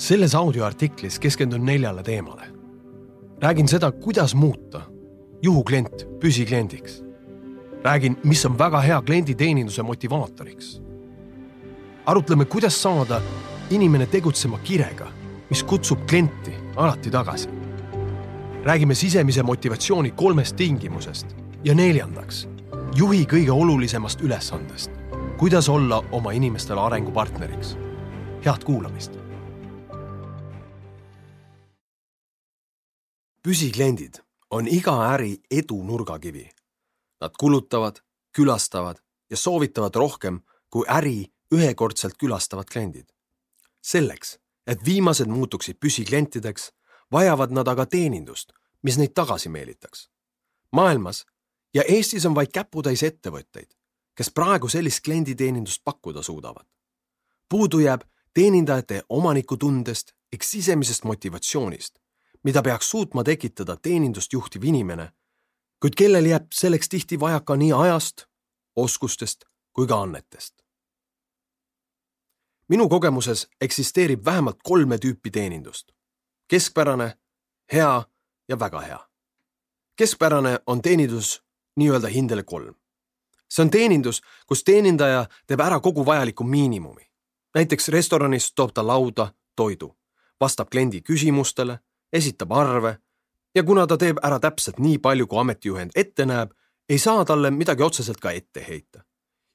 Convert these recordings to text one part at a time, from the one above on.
selles audioartiklis keskendun neljale teemale. räägin seda, kuidas muuta juhuklient püsikliendiks. räägin, mis on väga hea klienditeeninduse motivaatoriks. arutleme, kuidas saada inimene tegutsema kirega, mis kutsub klienti alati tagasi. räägime sisemise motivatsiooni kolmest tingimusest ja neljandaks, juhi kõige olulisemast ülesandest, kuidas olla oma inimestele arengupartneriks. head kuulamist püsikliendid on iga äri edu nurgakivi. Nad kulutavad, külastavad ja soovitavad rohkem kui äri ühekordselt külastavad kliendid. selleks, et viimased muutuksid püsiklientideks, vajavad nad aga teenindust, mis neid tagasi meelitaks. maailmas ja Eestis on vaid käputäis ettevõtteid, kes praegu sellist klienditeenindust pakkuda suudavad. puudu jääb teenindajate omanikutundest ehk sisemisest motivatsioonist mida peaks suutma tekitada teenindust juhtiv inimene, kuid kellel jääb selleks tihti vajaka nii ajast, oskustest kui ka annetest. minu kogemuses eksisteerib vähemalt kolme tüüpi teenindust. keskpärane, hea ja väga hea. keskpärane on teenindus nii-öelda hindele kolm. see on teenindus, kus teenindaja teeb ära kogu vajaliku miinimumi. näiteks restoranis toob ta lauda toidu, vastab kliendi küsimustele esitab arve ja kuna ta teeb ära täpselt nii palju, kui ametijuhend ette näeb, ei saa talle midagi otseselt ka ette heita.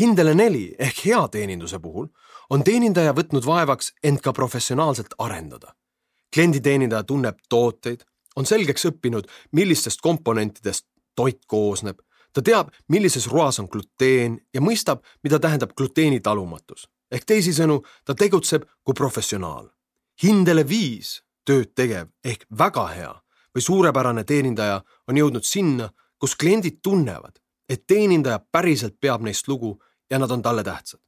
hindele neli ehk hea teeninduse puhul on teenindaja võtnud vaevaks end ka professionaalselt arendada. klienditeenindaja tunneb tooteid, on selgeks õppinud, millistest komponentidest toit koosneb, ta teab, millises roas on gluteen ja mõistab, mida tähendab gluteeni talumatus. ehk teisisõnu, ta tegutseb kui professionaal. hindele viis tööd tegev ehk väga hea või suurepärane teenindaja on jõudnud sinna, kus kliendid tunnevad, et teenindaja päriselt peab neist lugu ja nad on talle tähtsad.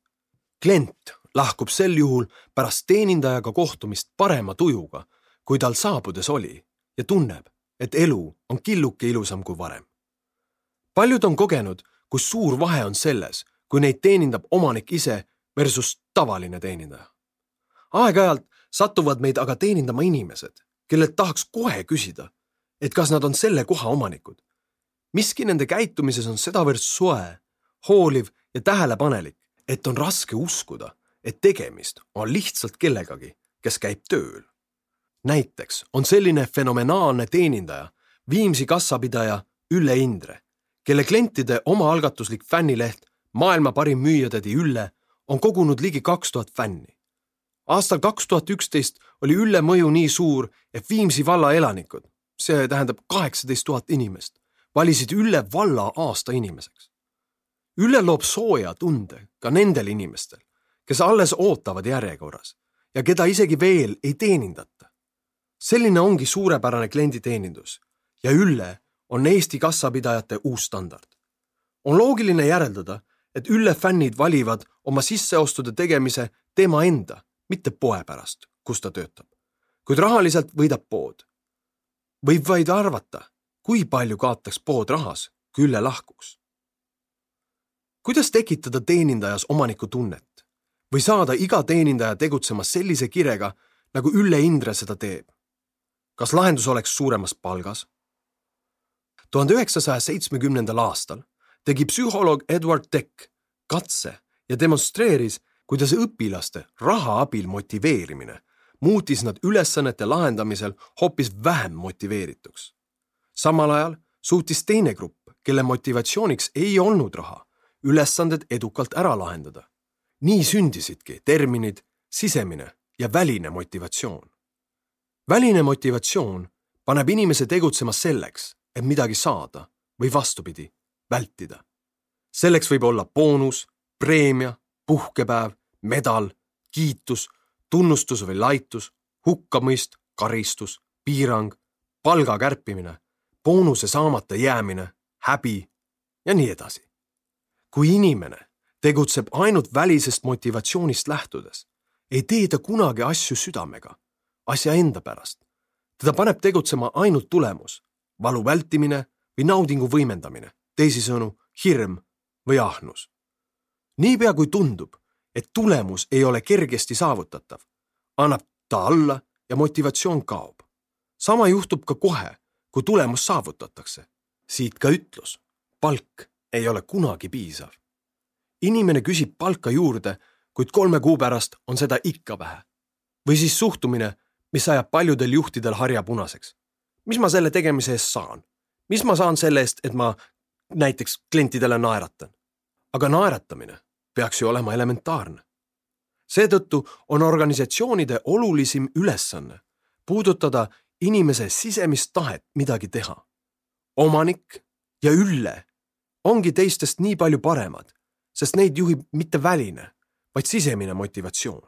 klient lahkub sel juhul pärast teenindajaga kohtumist parema tujuga, kui tal saabudes oli ja tunneb, et elu on killuke ilusam kui varem. paljud on kogenud, kus suur vahe on selles, kui neid teenindab omanik ise versus tavaline teenindaja. aeg-ajalt satuvad meid aga teenindama inimesed, kellelt tahaks kohe küsida, et kas nad on selle koha omanikud. miski nende käitumises on sedavõrd soe, hooliv ja tähelepanelik, et on raske uskuda, et tegemist on lihtsalt kellegagi, kes käib tööl. näiteks on selline fenomenaalne teenindaja, Viimsi kassapidaja Ülle Indre, kelle klientide omaalgatuslik fännileht Maailma parim müüjatädi Ülle on kogunud ligi kaks tuhat fänni aastal kaks tuhat üksteist oli Ülle mõju nii suur, et Viimsi valla elanikud, see tähendab kaheksateist tuhat inimest, valisid Ülle valla aasta inimeseks. Ülle loob sooja tunde ka nendel inimestel, kes alles ootavad järjekorras ja keda isegi veel ei teenindata. selline ongi suurepärane klienditeenindus ja Ülle on Eesti kassapidajate uus standard. on loogiline järeldada, et Ülle fännid valivad oma sisseostude tegemise tema enda mitte poe pärast, kus ta töötab. kuid rahaliselt võidab pood. võib vaid arvata, kui palju kaotaks pood rahas, kui Ülle lahkuks. kuidas tekitada teenindajas omanikutunnet või saada iga teenindaja tegutsema sellise kirega, nagu Ülle Indre seda teeb? kas lahendus oleks suuremas palgas? tuhande üheksasaja seitsmekümnendal aastal tegi psühholoog Edward Deck katse ja demonstreeris, kuidas õpilaste raha abil motiveerimine muutis nad ülesannete lahendamisel hoopis vähem motiveerituks. samal ajal suutis teine grupp, kelle motivatsiooniks ei olnud raha, ülesanded edukalt ära lahendada. nii sündisidki terminid sisemine ja väline motivatsioon. väline motivatsioon paneb inimese tegutsema selleks, et midagi saada või vastupidi, vältida. selleks võib olla boonus, preemia, puhkepäev, medal, kiitus, tunnustus või laitus, hukkamõist, karistus, piirang, palga kärpimine, boonuse saamata jäämine, häbi ja nii edasi. kui inimene tegutseb ainult välisest motivatsioonist lähtudes, ei tee ta kunagi asju südamega, asja enda pärast. teda paneb tegutsema ainult tulemus, valu vältimine või naudingu võimendamine, teisisõnu hirm või ahnus. niipea kui tundub, et tulemus ei ole kergesti saavutatav, annab ta alla ja motivatsioon kaob. sama juhtub ka kohe, kui tulemus saavutatakse. siit ka ütlus, palk ei ole kunagi piisav. inimene küsib palka juurde, kuid kolme kuu pärast on seda ikka vähe. või siis suhtumine, mis ajab paljudel juhtidel harja punaseks. mis ma selle tegemise eest saan? mis ma saan selle eest, et ma näiteks klientidele naeratan? aga naeratamine peaks ju olema elementaarne. seetõttu on organisatsioonide olulisim ülesanne puudutada inimese sisemist tahet midagi teha. omanik ja ülle ongi teistest nii palju paremad, sest neid juhib mitte väline, vaid sisemine motivatsioon.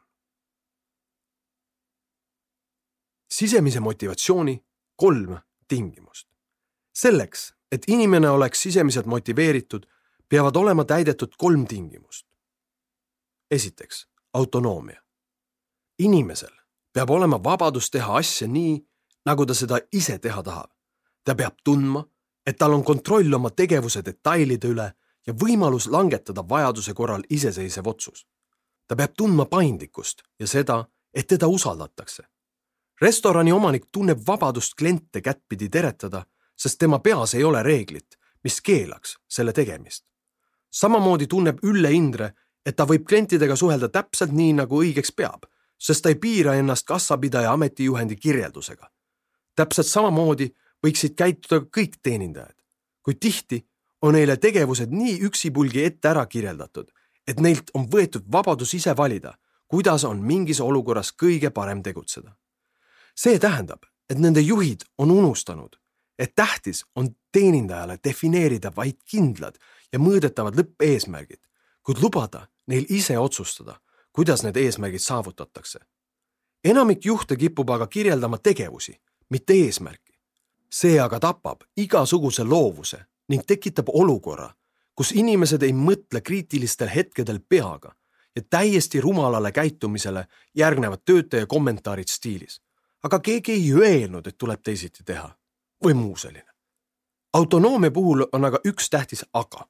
sisemise motivatsiooni kolm tingimust. selleks, et inimene oleks sisemiselt motiveeritud, peavad olema täidetud kolm tingimust. Esiteks, autonoomia. inimesel peab olema vabadus teha asja nii, nagu ta seda ise teha tahab. ta peab tundma, et tal on kontroll oma tegevuse detailide üle ja võimalus langetada vajaduse korral iseseisev otsus. ta peab tundma paindlikkust ja seda, et teda usaldatakse. restorani omanik tunneb vabadust kliente kättpidi teretada, sest tema peas ei ole reeglit, mis keelaks selle tegemist. samamoodi tunneb Ülle Indre, et ta võib klientidega suhelda täpselt nii, nagu õigeks peab, sest ta ei piira ennast kassapidaja ametijuhendi kirjeldusega. täpselt samamoodi võiksid käituda kõik teenindajad, kuid tihti on neile tegevused nii üksipulgi ette ära kirjeldatud, et neilt on võetud vabadus ise valida, kuidas on mingis olukorras kõige parem tegutseda. see tähendab, et nende juhid on unustanud, et tähtis on teenindajale defineerida vaid kindlad ja mõõdetavad lõppeesmärgid, kuid lubada neil ise otsustada, kuidas need eesmärgid saavutatakse. enamik juhte kipub aga kirjeldama tegevusi, mitte eesmärki see aga tapab igasuguse loovuse ning tekitab olukorra, kus inimesed ei mõtle kriitilistel hetkedel peaga ja täiesti rumalale käitumisele järgnevad töötaja kommentaarid stiilis. aga keegi ei öelnud, et tuleb teisiti teha või muu selline. autonoomia puhul on aga üks tähtis aga.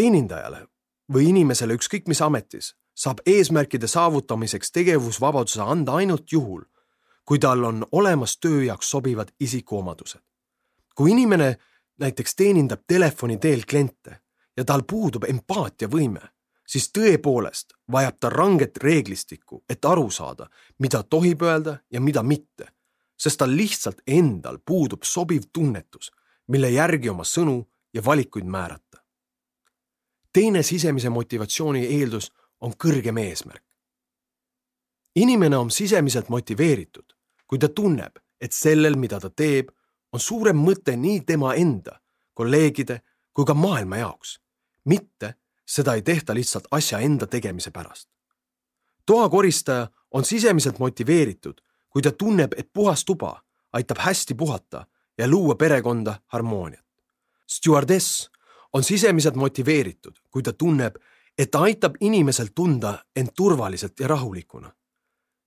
Teenindajale või inimesele ükskõik mis ametis saab eesmärkide saavutamiseks tegevusvabaduse anda ainult juhul, kui tal on olemas töö jaoks sobivad isikuomadused. kui inimene näiteks teenindab telefoni teel kliente ja tal puudub empaatiavõime, siis tõepoolest vajab ta ranget reeglistikku, et aru saada, mida tohib öelda ja mida mitte, sest tal lihtsalt endal puudub sobiv tunnetus, mille järgi oma sõnu ja valikuid määrata. Teine sisemise motivatsiooni eeldus on kõrgem eesmärk. inimene on sisemiselt motiveeritud, kui ta tunneb, et sellel, mida ta teeb, on suurem mõte nii tema enda, kolleegide kui ka maailma jaoks. mitte seda ei tehta lihtsalt asja enda tegemise pärast. toakoristaja on sisemiselt motiveeritud, kui ta tunneb, et puhas tuba aitab hästi puhata ja luua perekonda harmooniat. Stewardess on sisemiselt motiveeritud, kui ta tunneb, et ta aitab inimesel tunda end turvaliselt ja rahulikuna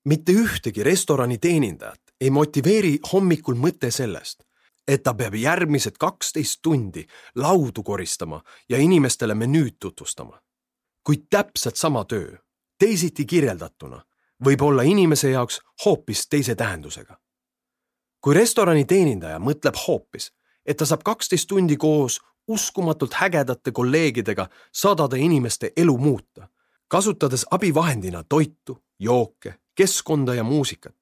mitte ühtegi restorani teenindajat ei motiveeri hommikul mõte sellest, et ta peab järgmised kaksteist tundi laudu koristama ja inimestele menüüd tutvustama. kuid täpselt sama töö, teisiti kirjeldatuna, võib olla inimese jaoks hoopis teise tähendusega. kui restorani teenindaja mõtleb hoopis, et ta saab kaksteist tundi koos uskumatult ägedate kolleegidega sadade inimeste elu muuta, kasutades abivahendina toitu, jooke, keskkonda ja muusikat,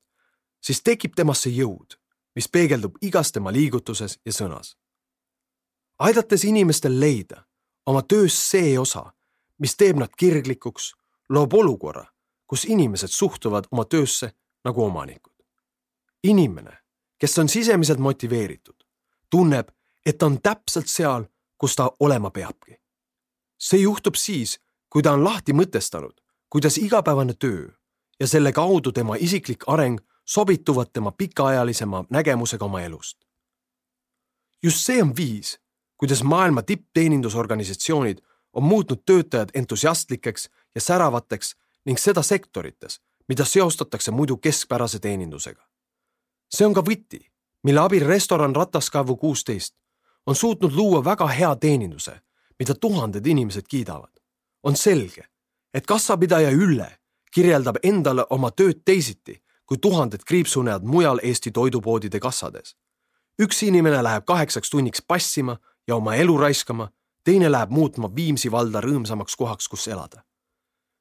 siis tekib temasse jõud, mis peegeldub igas tema liigutuses ja sõnas. aidates inimestel leida oma töös see osa, mis teeb nad kirglikuks, loob olukorra, kus inimesed suhtuvad oma töösse nagu omanikud. inimene, kes on sisemiselt motiveeritud, tunneb, et ta on täpselt seal, kus ta olema peabki. see juhtub siis, kui ta on lahti mõtestanud, kuidas igapäevane töö ja selle kaudu tema isiklik areng sobituvad tema pikaajalisema nägemusega oma elust. just see on viis, kuidas maailma tippteenindusorganisatsioonid on muutnud töötajad entusiastlikeks ja säravateks ning seda sektorites, mida seostatakse muidu keskpärase teenindusega. see on ka võti, mille abil restoran Rataskaevu kuusteist on suutnud luua väga hea teeninduse, mida tuhanded inimesed kiidavad. on selge, et kassapidaja Ülle kirjeldab endale oma tööd teisiti kui tuhanded kriipsunejad mujal Eesti toidupoodide kassades. üks inimene läheb kaheksaks tunniks passima ja oma elu raiskama, teine läheb muutma Viimsi valda rõõmsamaks kohaks, kus elada.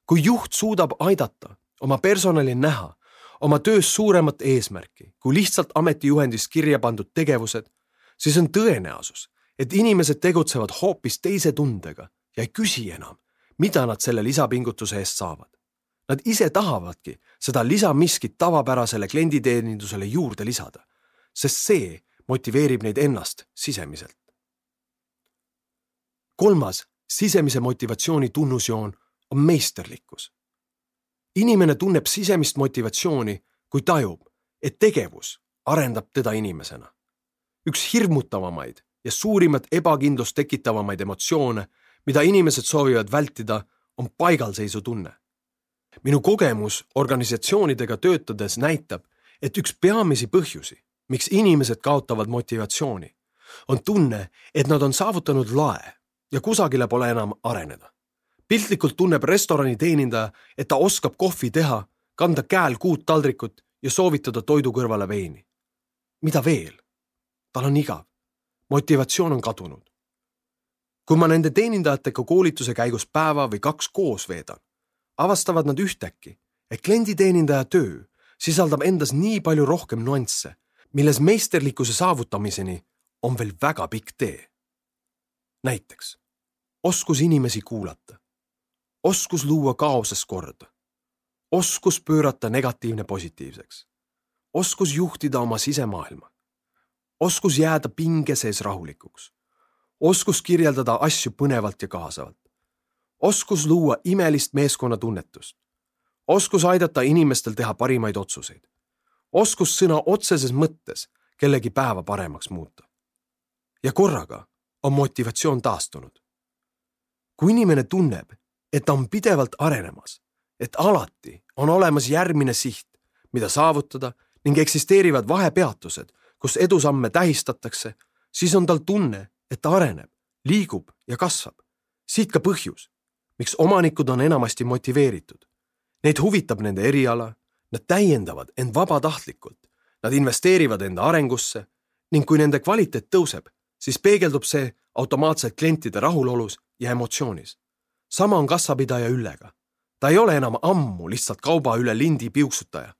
kui juht suudab aidata oma personalil näha oma töös suuremat eesmärki kui lihtsalt ametijuhendis kirja pandud tegevused, siis on tõenäosus, et inimesed tegutsevad hoopis teise tundega ja ei küsi enam, mida nad selle lisapingutuse eest saavad. Nad ise tahavadki seda lisamiskit tavapärasele klienditeenindusele juurde lisada, sest see motiveerib neid ennast sisemiselt. kolmas sisemise motivatsiooni tunnusjoon on meisterlikkus inimene tunneb sisemist motivatsiooni, kui tajub, et tegevus arendab teda inimesena. Üks hirmutavamaid ja suurimat ebakindlust tekitavamaid emotsioone, mida inimesed soovivad vältida, on paigalseisu tunne. minu kogemus organisatsioonidega töötades näitab, et üks peamisi põhjusi, miks inimesed kaotavad motivatsiooni, on tunne, et nad on saavutanud lae ja kusagile pole enam areneda piltlikult tunneb restorani teenindaja, et ta oskab kohvi teha, kanda käel kuut taldrikut ja soovitada toidu kõrvale veini. mida veel? Tal on igav. motivatsioon on kadunud. kui ma nende teenindajatega koolituse käigus päeva või kaks koos veedan, avastavad nad ühtäkki, et klienditeenindaja töö sisaldab endas nii palju rohkem nüansse, milles meisterlikkuse saavutamiseni on veel väga pikk tee. näiteks oskus inimesi kuulata oskus luua kaoses korda, oskus pöörata negatiivne positiivseks, oskus juhtida oma sisemaailma, oskus jääda pinge sees rahulikuks, oskus kirjeldada asju põnevalt ja kaasavalt, oskus luua imelist meeskonnatunnetust, oskus aidata inimestel teha parimaid otsuseid, oskus sõna otseses mõttes kellegi päeva paremaks muuta. ja korraga on motivatsioon taastunud. kui inimene tunneb, et ta on pidevalt arenemas, et alati on olemas järgmine siht, mida saavutada ning eksisteerivad vahepeatused, kus edusamme tähistatakse, siis on tal tunne, et ta areneb, liigub ja kasvab. siit ka põhjus, miks omanikud on enamasti motiveeritud. Neid huvitab nende eriala, nad täiendavad end vabatahtlikult, nad investeerivad enda arengusse ning kui nende kvaliteet tõuseb, siis peegeldub see automaatselt klientide rahulolus ja emotsioonis sama on kassapidaja Üllega. ta ei ole enam ammu lihtsalt kauba üle lindi piuksutaja,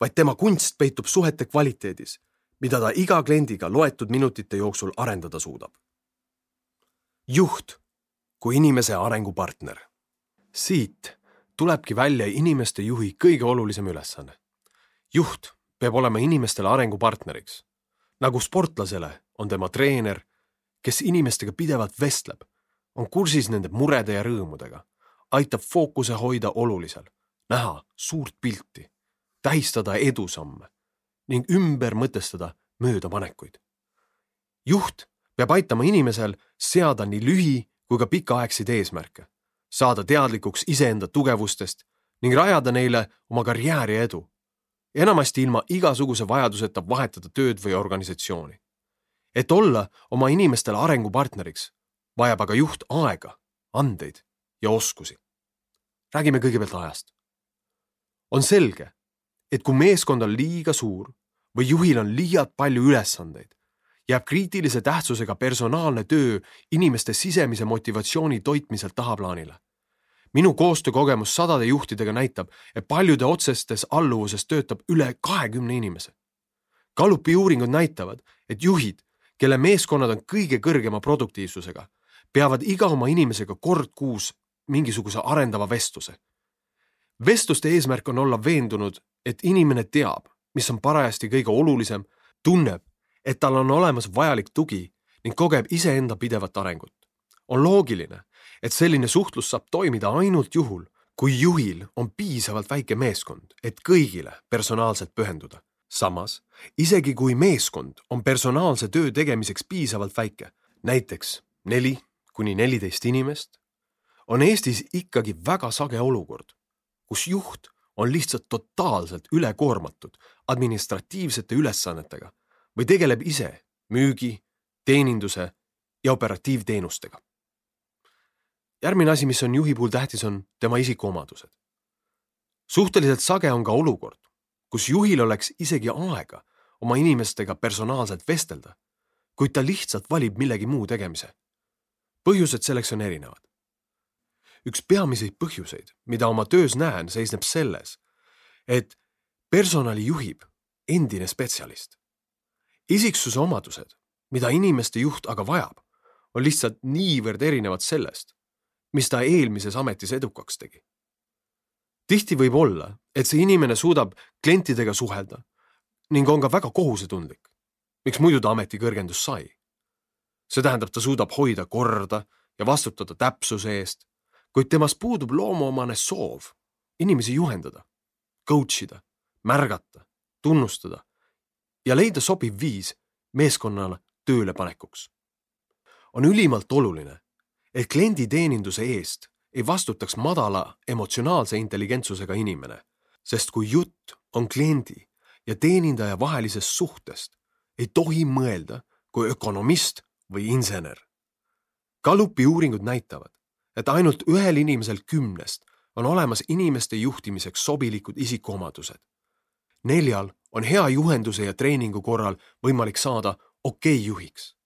vaid tema kunst peitub suhete kvaliteedis, mida ta iga kliendiga loetud minutite jooksul arendada suudab. juht kui inimese arengupartner. siit tulebki välja inimeste juhi kõige olulisem ülesanne. juht peab olema inimestele arengupartneriks. nagu sportlasele on tema treener, kes inimestega pidevalt vestleb on kursis nende murede ja rõõmudega, aitab fookuse hoida olulisel, näha suurt pilti, tähistada edusamme ning ümber mõtestada möödapanekuid. juht peab aitama inimesel seada nii lühi- kui ka pikaaegseid eesmärke, saada teadlikuks iseenda tugevustest ning rajada neile oma karjääri edu. enamasti ilma igasuguse vajaduseta vahetada tööd või organisatsiooni. et olla oma inimestele arengupartneriks vajab aga juht aega, andeid ja oskusi. räägime kõigepealt ajast. on selge, et kui meeskond on liiga suur või juhil on liialt palju ülesandeid, jääb kriitilise tähtsusega personaalne töö inimeste sisemise motivatsiooni toitmiselt tahaplaanile. minu koostöökogemus sadade juhtidega näitab, et paljude otsestes alluvuses töötab üle kahekümne inimese. Gallupi uuringud näitavad, et juhid, kelle meeskonnad on kõige kõrgema produktiivsusega, peavad iga oma inimesega kord kuus mingisuguse arendava vestluse. Vestluste eesmärk on olla veendunud, et inimene teab, mis on parajasti kõige olulisem, tunneb, et tal on olemas vajalik tugi ning kogeb iseenda pidevat arengut. on loogiline, et selline suhtlus saab toimida ainult juhul, kui juhil on piisavalt väike meeskond, et kõigile personaalselt pühenduda. samas, isegi kui meeskond on personaalse töö tegemiseks piisavalt väike, näiteks neli kuni neliteist inimest, on Eestis ikkagi väga sage olukord, kus juht on lihtsalt totaalselt ülekoormatud administratiivsete ülesannetega või tegeleb ise müügi, teeninduse ja operatiivteenustega. järgmine asi, mis on juhi puhul tähtis, on tema isikuomadused. suhteliselt sage on ka olukord, kus juhil oleks isegi aega oma inimestega personaalselt vestelda, kuid ta lihtsalt valib millegi muu tegemise. põhjused selleks on erinevad. Üks peamiseid põhjuseid, mida oma töös näen, seisneb selles, et personali juhib endine spetsialist. isiksuse omadused, mida inimeste juht aga vajab, on lihtsalt niivõrd erinevad sellest, mis ta eelmises ametis edukaks tegi. tihti võib olla, et see inimene suudab klientidega suhelda ning on ka väga kohusetundlik. miks muidu ta ametikõrgendust sai? see tähendab, ta suudab hoida korda ja vastutada täpsuse eest, kuid temas puudub loomuomane soov inimesi juhendada, coach ida, märgata, tunnustada ja leida sobiv viis meeskonnale tööle panekuks. on ülimalt oluline, et klienditeeninduse eest ei vastutaks madala emotsionaalse intelligentsusega inimene, sest kui jutt on kliendi ja teenindaja vahelisest suhtest, ei tohi mõelda kui ökonomist või insener. Gallupi uuringud näitavad, et ainult ühel inimesel kümnest on olemas inimeste juhtimiseks sobilikud isikuomadused. neljal on hea juhenduse ja treeningu korral võimalik saada okei okay juhiks.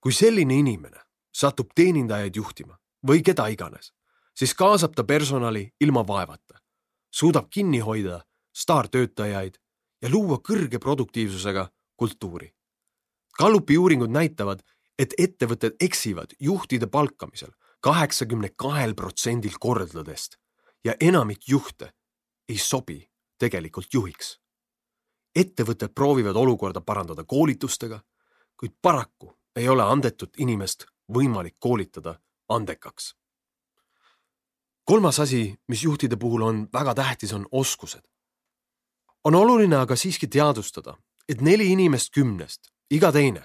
kui selline inimene satub teenindajaid juhtima või keda iganes, siis kaasab ta personali ilma vaevata, suudab kinni hoida staartöötajaid ja luua kõrge produktiivsusega kultuuri. Gallupi uuringud näitavad, et ettevõtted eksivad juhtide palkamisel kaheksakümne kahel protsendil kordadest ja enamik juhte ei sobi tegelikult juhiks. ettevõtted proovivad olukorda parandada koolitustega, kuid paraku ei ole andetut inimest võimalik koolitada andekaks. kolmas asi, mis juhtide puhul on väga tähtis, on oskused on oluline aga siiski teadvustada, et neli inimest kümnest, iga teine,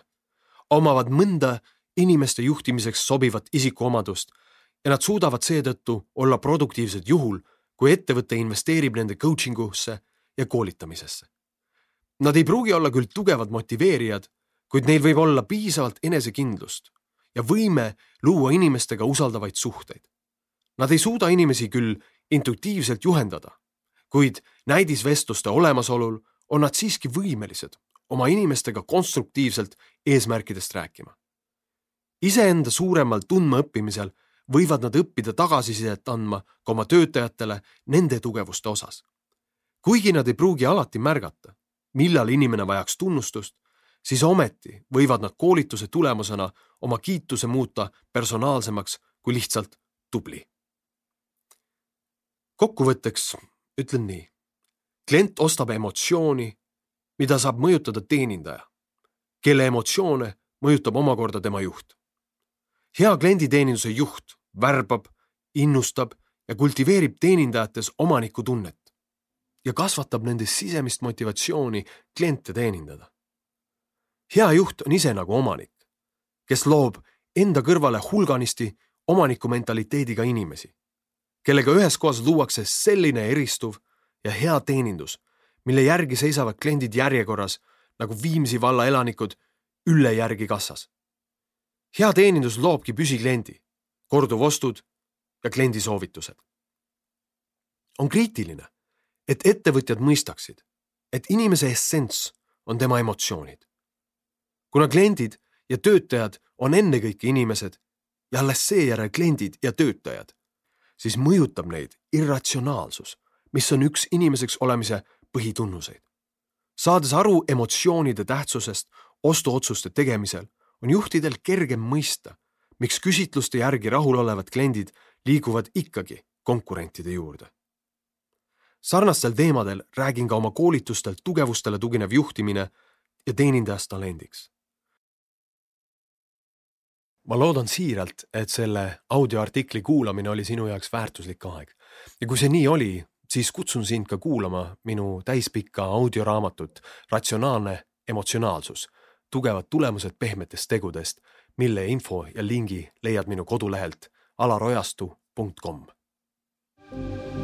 omavad mõnda inimeste juhtimiseks sobivat isikuomadust ja nad suudavad seetõttu olla produktiivsed juhul, kui ettevõte investeerib nende coaching usse ja koolitamisesse. Nad ei pruugi olla küll tugevad motiveerijad, kuid neil võib olla piisavalt enesekindlust ja võime luua inimestega usaldavaid suhteid. Nad ei suuda inimesi küll intuitiivselt juhendada, kuid näidisvestluste olemasolul on nad siiski võimelised oma inimestega konstruktiivselt eesmärkidest rääkima. Iseenda suuremal tundmaõppimisel võivad nad õppida tagasisidet andma ka oma töötajatele nende tugevuste osas. kuigi nad ei pruugi alati märgata, millal inimene vajaks tunnustust, siis ometi võivad nad koolituse tulemusena oma kiituse muuta personaalsemaks kui lihtsalt tubli. kokkuvõtteks ütlen nii. klient ostab emotsiooni, mida saab mõjutada teenindaja, kelle emotsioone mõjutab omakorda tema juht. Hea klienditeeninduse juht värbab, innustab ja kultiveerib teenindajates omanikutunnet ja kasvatab nendes sisemist motivatsiooni kliente teenindada. hea juht on ise nagu omanik, kes loob enda kõrvale hulganisti omaniku mentaliteediga inimesi kellega üheskoos luuakse selline eristuv ja hea teenindus, mille järgi seisavad kliendid järjekorras nagu Viimsi valla elanikud Ülle järgi kassas. Hea teenindus loobki püsikliendi, korduvostud ja kliendi soovitused. on kriitiline, et ettevõtjad mõistaksid, et inimese essents on tema emotsioonid. kuna kliendid ja töötajad on ennekõike inimesed ja alles seejärel kliendid ja töötajad, siis mõjutab neid irratsionaalsus, mis on üks inimeseks olemise põhitunnuseid. saades aru emotsioonide tähtsusest ostuotsuste tegemisel, on juhtidel kergem mõista, miks küsitluste järgi rahulolevad kliendid liiguvad ikkagi konkurentide juurde. sarnastel teemadel räägin ka oma koolitustel tugevustele tuginev juhtimine ja teenindajast talendiks. Ma loodan siiralt, et selle audioartikli kuulamine oli sinu jaoks väärtuslik aeg. Ja kui see nii oli, siis kutsun sind ka kuulama minu täispikka audioraamatut Ratsionaalne emotsionaalsus, tugevad tulemused pehmetest tegudest, mille info ja lingi leiad minu kodulehelt alarojastu.com. thank you